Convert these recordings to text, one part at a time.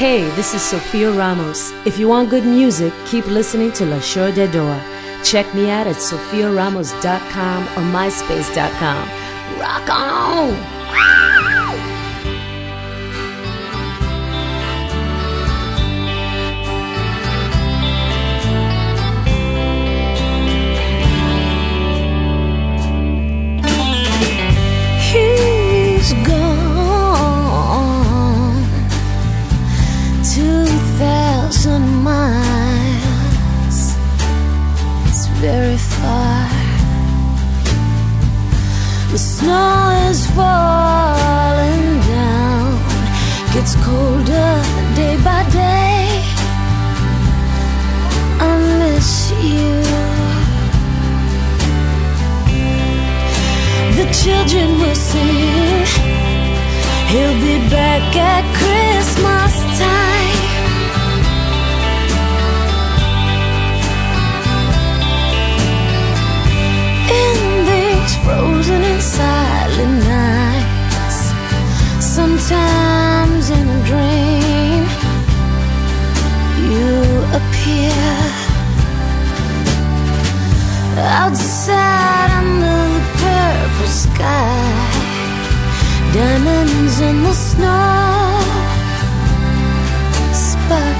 Hey, this is Sofia Ramos. If you want good music, keep listening to La Show de Dor. Check me out at sofiaramos.com or myspace.com. Rock on! Snow is falling down, gets colder day by day. I miss you. The children will sing. He'll be back at Christmas time. In frozen and silent nights, sometimes in a dream, you appear outside under the purple sky, diamonds in the snow sparkle.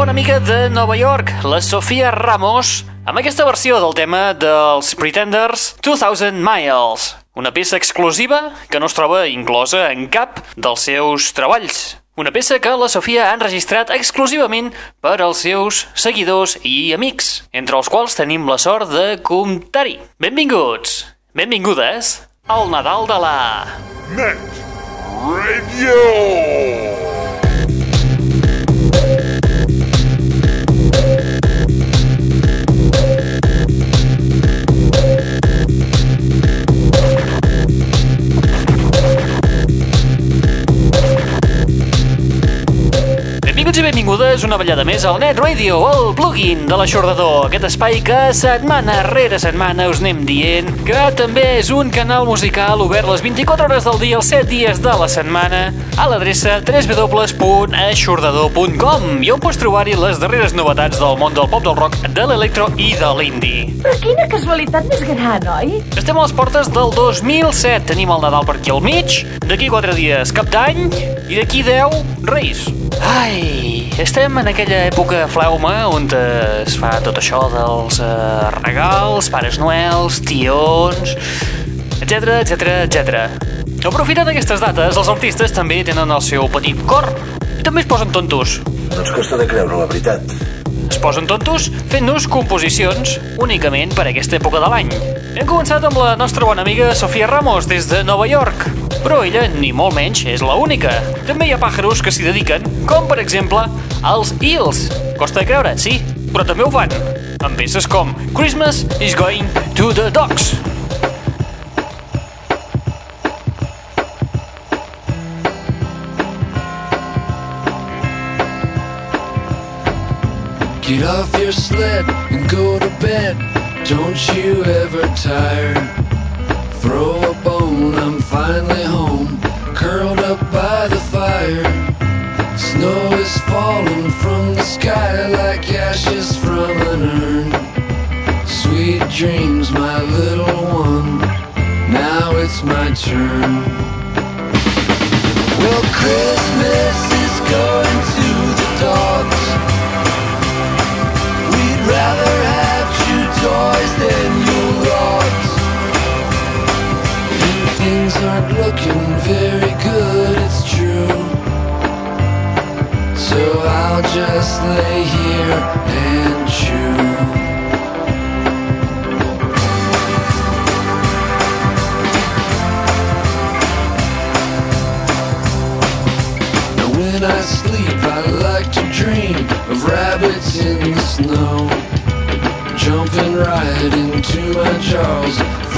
bona amiga de Nova York, la Sofia Ramos, amb aquesta versió del tema dels Pretenders 2000 Miles, una peça exclusiva que no es troba inclosa en cap dels seus treballs. Una peça que la Sofia ha enregistrat exclusivament per als seus seguidors i amics, entre els quals tenim la sort de comptar-hi. Benvinguts, benvingudes al Nadal de la... Net Radio. Benvingudes una ballada més al Net Radio, el plugin de l'aixordador, aquest espai que setmana rere setmana us anem dient que també és un canal musical obert les 24 hores del dia, els 7 dies de la setmana, a l'adreça www.aixordador.com i on pots trobar-hi les darreres novetats del món del pop, del rock, de l'electro i de l'indie. Però quina casualitat més gran, oi? Estem a les portes del 2007, tenim el Nadal per aquí al mig, d'aquí 4 dies cap d'any i d'aquí 10 Reis. Ai, estem en aquella època flauma on es fa tot això dels eh, regals, pares noels, tions, etc etc etc. Aprofitant aquestes dates, els artistes també tenen el seu petit cor també es posen tontos. Ens costa de creure la veritat. Es posen tontos fent-nos composicions únicament per aquesta època de l'any. Hem començat amb la nostra bona amiga Sofia Ramos des de Nova York, però ella, ni molt menys, és la única. També hi ha pàjaros que s'hi dediquen, com per exemple els Eels. Costa de creure, sí, però també ho fan. Amb peces com Christmas is going to the dogs. Get off your sled and go to bed. Don't you ever tire. Throw a bone, I'm finally home. Curled up by the fire. Snow is falling from the sky like ashes from an urn. Sweet dreams, my little one. Now it's my turn. Well, Christmas is going aren't looking very good, it's true. So I'll just lay here and chew. When I sleep, I like to dream of rabbits in the snow, jumping right into my jaws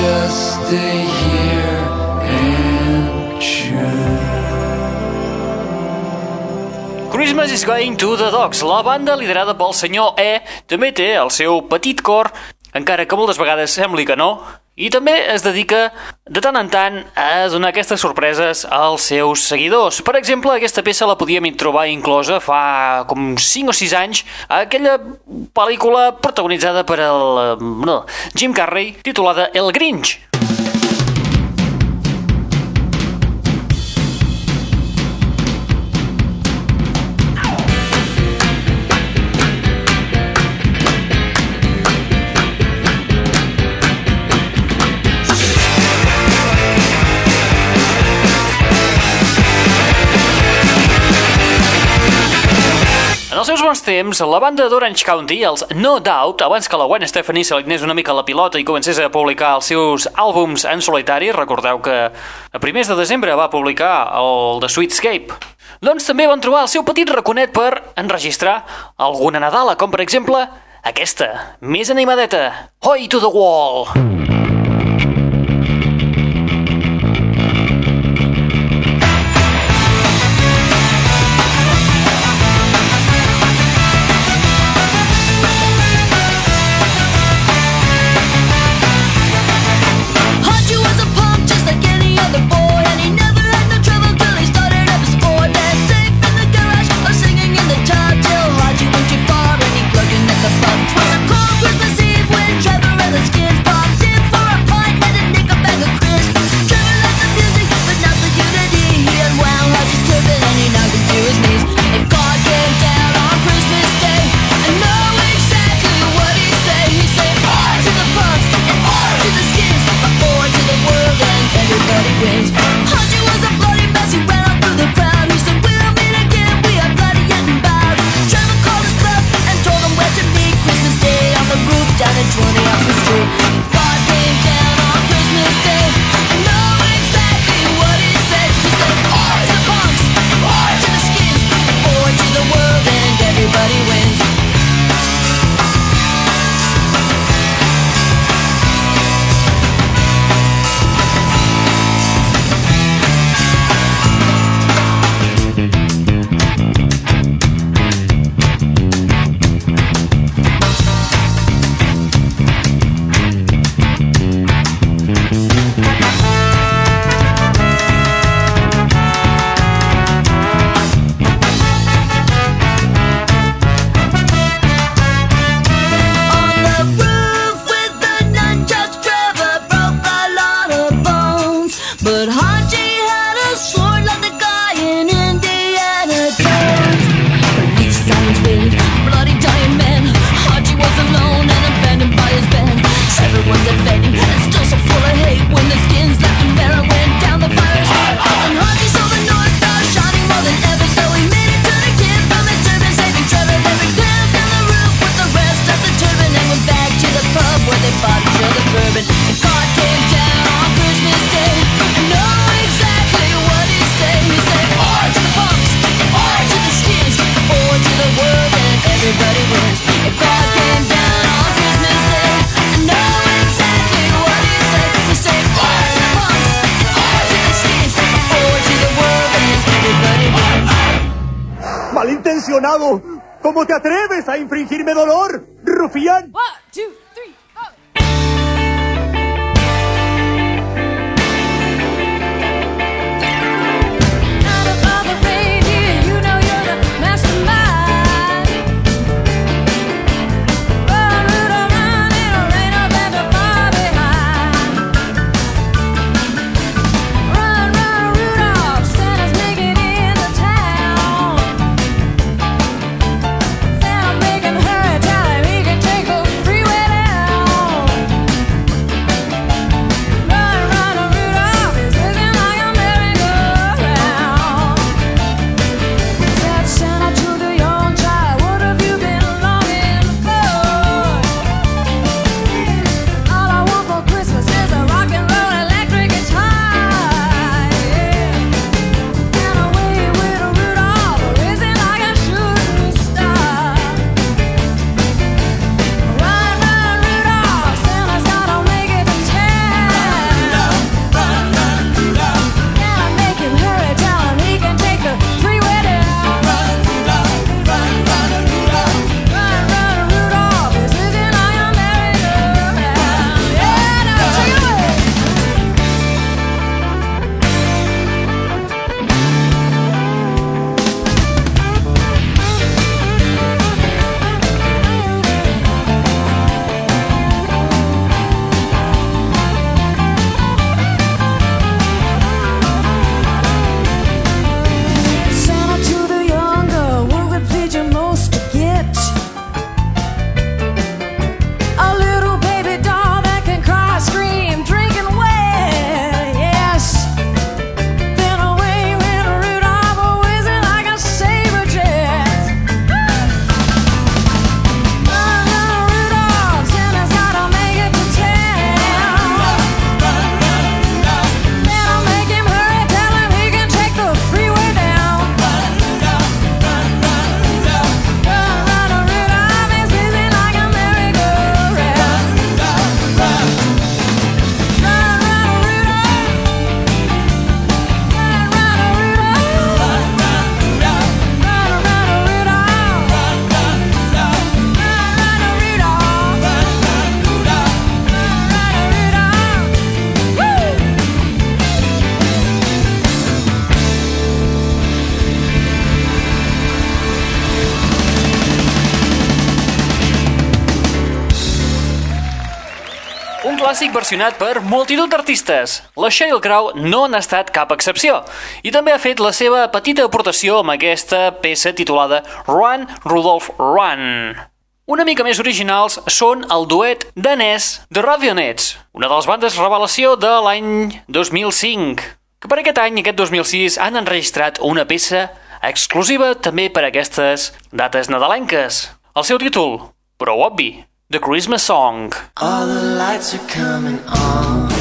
and. Christmas is going to the dogs. La banda, liderada pel senyor E, també té el seu petit cor, encara que moltes vegades sembli que no, i també es dedica de tant en tant a donar aquestes sorpreses als seus seguidors. Per exemple, aquesta peça la podíem trobar inclosa fa com 5 o 6 anys a aquella pel·lícula protagonitzada per el, no, Jim Carrey titulada El Grinch. Seus bons temps, la banda d'Orange County, els No Doubt, abans que la Gwen Stefani se li anés una mica la pilota i comencés a publicar els seus àlbums en solitari, recordeu que a primers de desembre va publicar el The Sweetscape, doncs també van trobar el seu petit raconet per enregistrar alguna Nadala, com per exemple aquesta, més animadeta, Hoi to the Wall. Haunted ¿Cómo te atreves a infringirme dolor, rufián? clàssic versionat per multitud d'artistes. La Sheryl Crow no n'ha estat cap excepció i també ha fet la seva petita aportació amb aquesta peça titulada Run, Rudolph, Run. Una mica més originals són el duet danès The Ravionettes, una de les bandes revelació de l'any 2005, que per aquest any, aquest 2006, han enregistrat una peça exclusiva també per aquestes dates nadalenques. El seu títol, però obvi, The Christmas song. All the lights are coming on.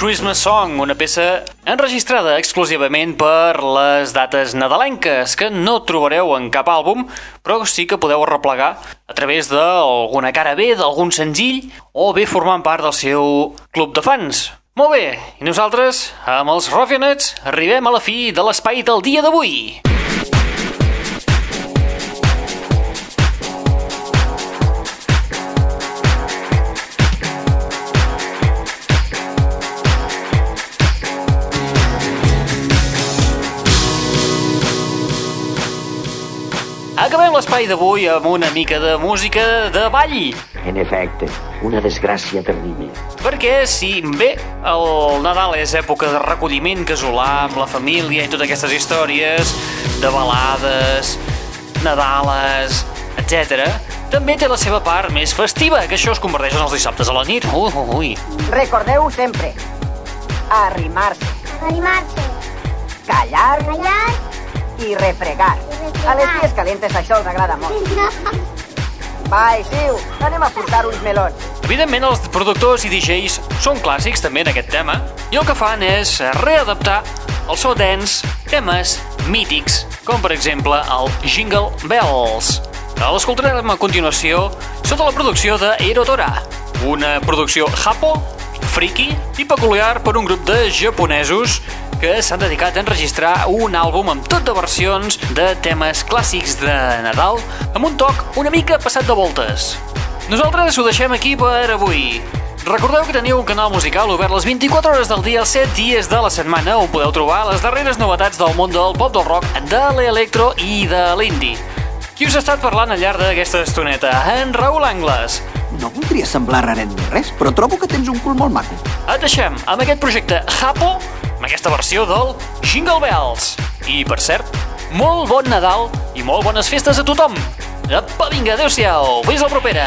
Christmas Song, una peça enregistrada exclusivament per les dates nadalenques, que no trobareu en cap àlbum, però sí que podeu arreplegar a través d'alguna cara B, d'algun senzill, o bé formant part del seu club de fans. Molt bé, i nosaltres, amb els Ruffianets, arribem a la fi de l'espai del dia d'avui. L'espai d'avui amb una mica de música de ball. En efecte, una desgràcia terrible. Perquè si bé el Nadal és època de recolliment casolà amb la família i totes aquestes històries de balades, nadales, etc., també té la seva part més festiva, que això es converteix en els dissabtes a la nit. Ui, ui, ui. Recordeu sempre, arrimar-se, Animar-se. callar Callar. I refregar. A les dies calentes això els agrada molt. Va, Isiu, anem a portar uns melons. Evidentment, els productors i DJs són clàssics també en aquest tema i el que fan és readaptar el so dance temes mítics, com per exemple el Jingle Bells. L'escoltarem a continuació sota la producció de Erotora, una producció japo, friki i peculiar per un grup de japonesos que s'han dedicat a enregistrar un àlbum amb tot de versions de temes clàssics de Nadal amb un toc una mica passat de voltes. Nosaltres ho deixem aquí per avui. Recordeu que teniu un canal musical obert les 24 hores del dia, els 7 dies de la setmana, on podeu trobar les darreres novetats del món del pop, del rock, de l'electro i de l'indie. Qui us ha estat parlant al llarg d'aquesta estoneta? En Raül Angles. No voldria semblar raret ni res, però trobo que tens un cul molt maco. Et deixem amb aquest projecte Japo, amb aquesta versió del Jingle Bells. I, per cert, molt bon Nadal i molt bones festes a tothom. Apa, vinga, adeu-siau, fins la propera.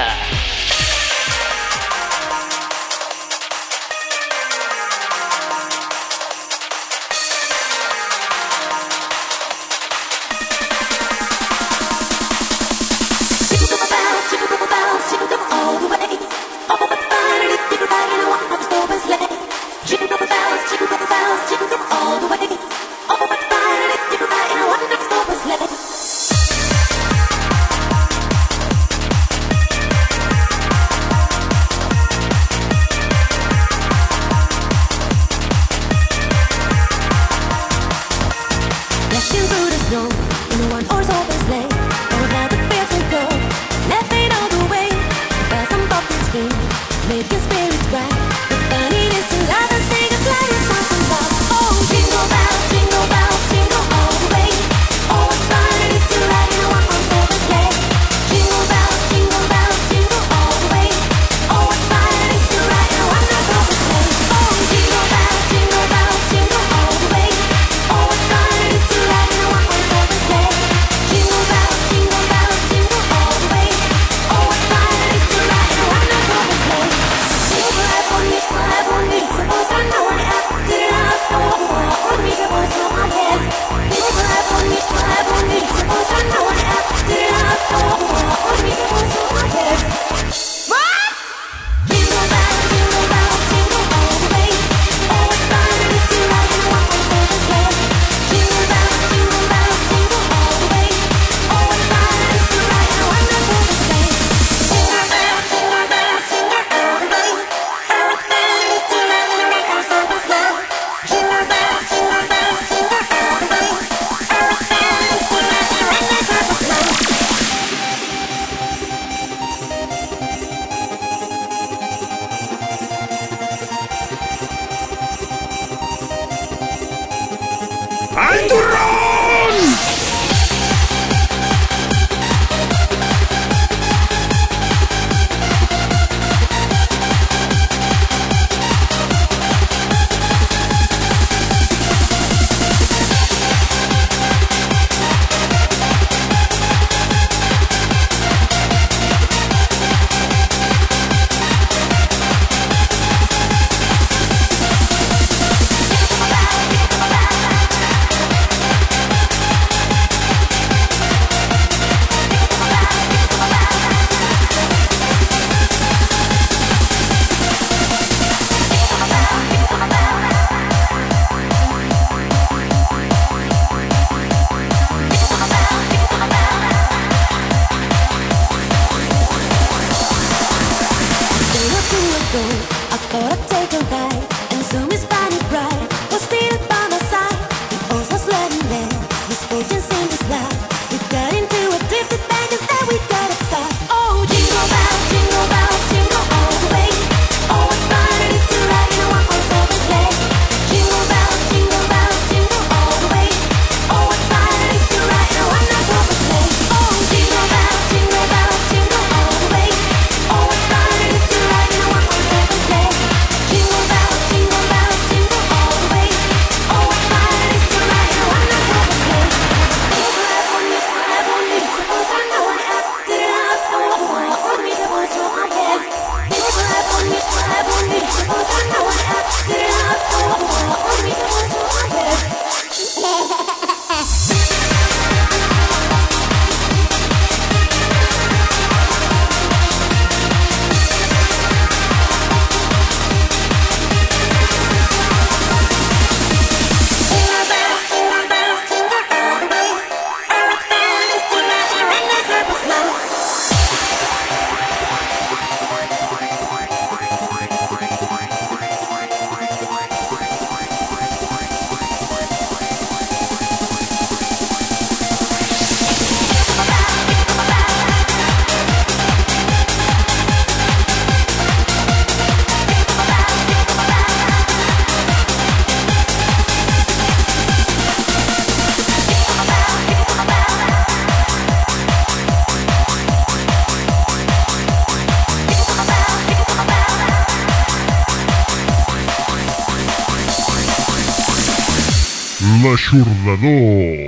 L'aixordador. Ho, ho,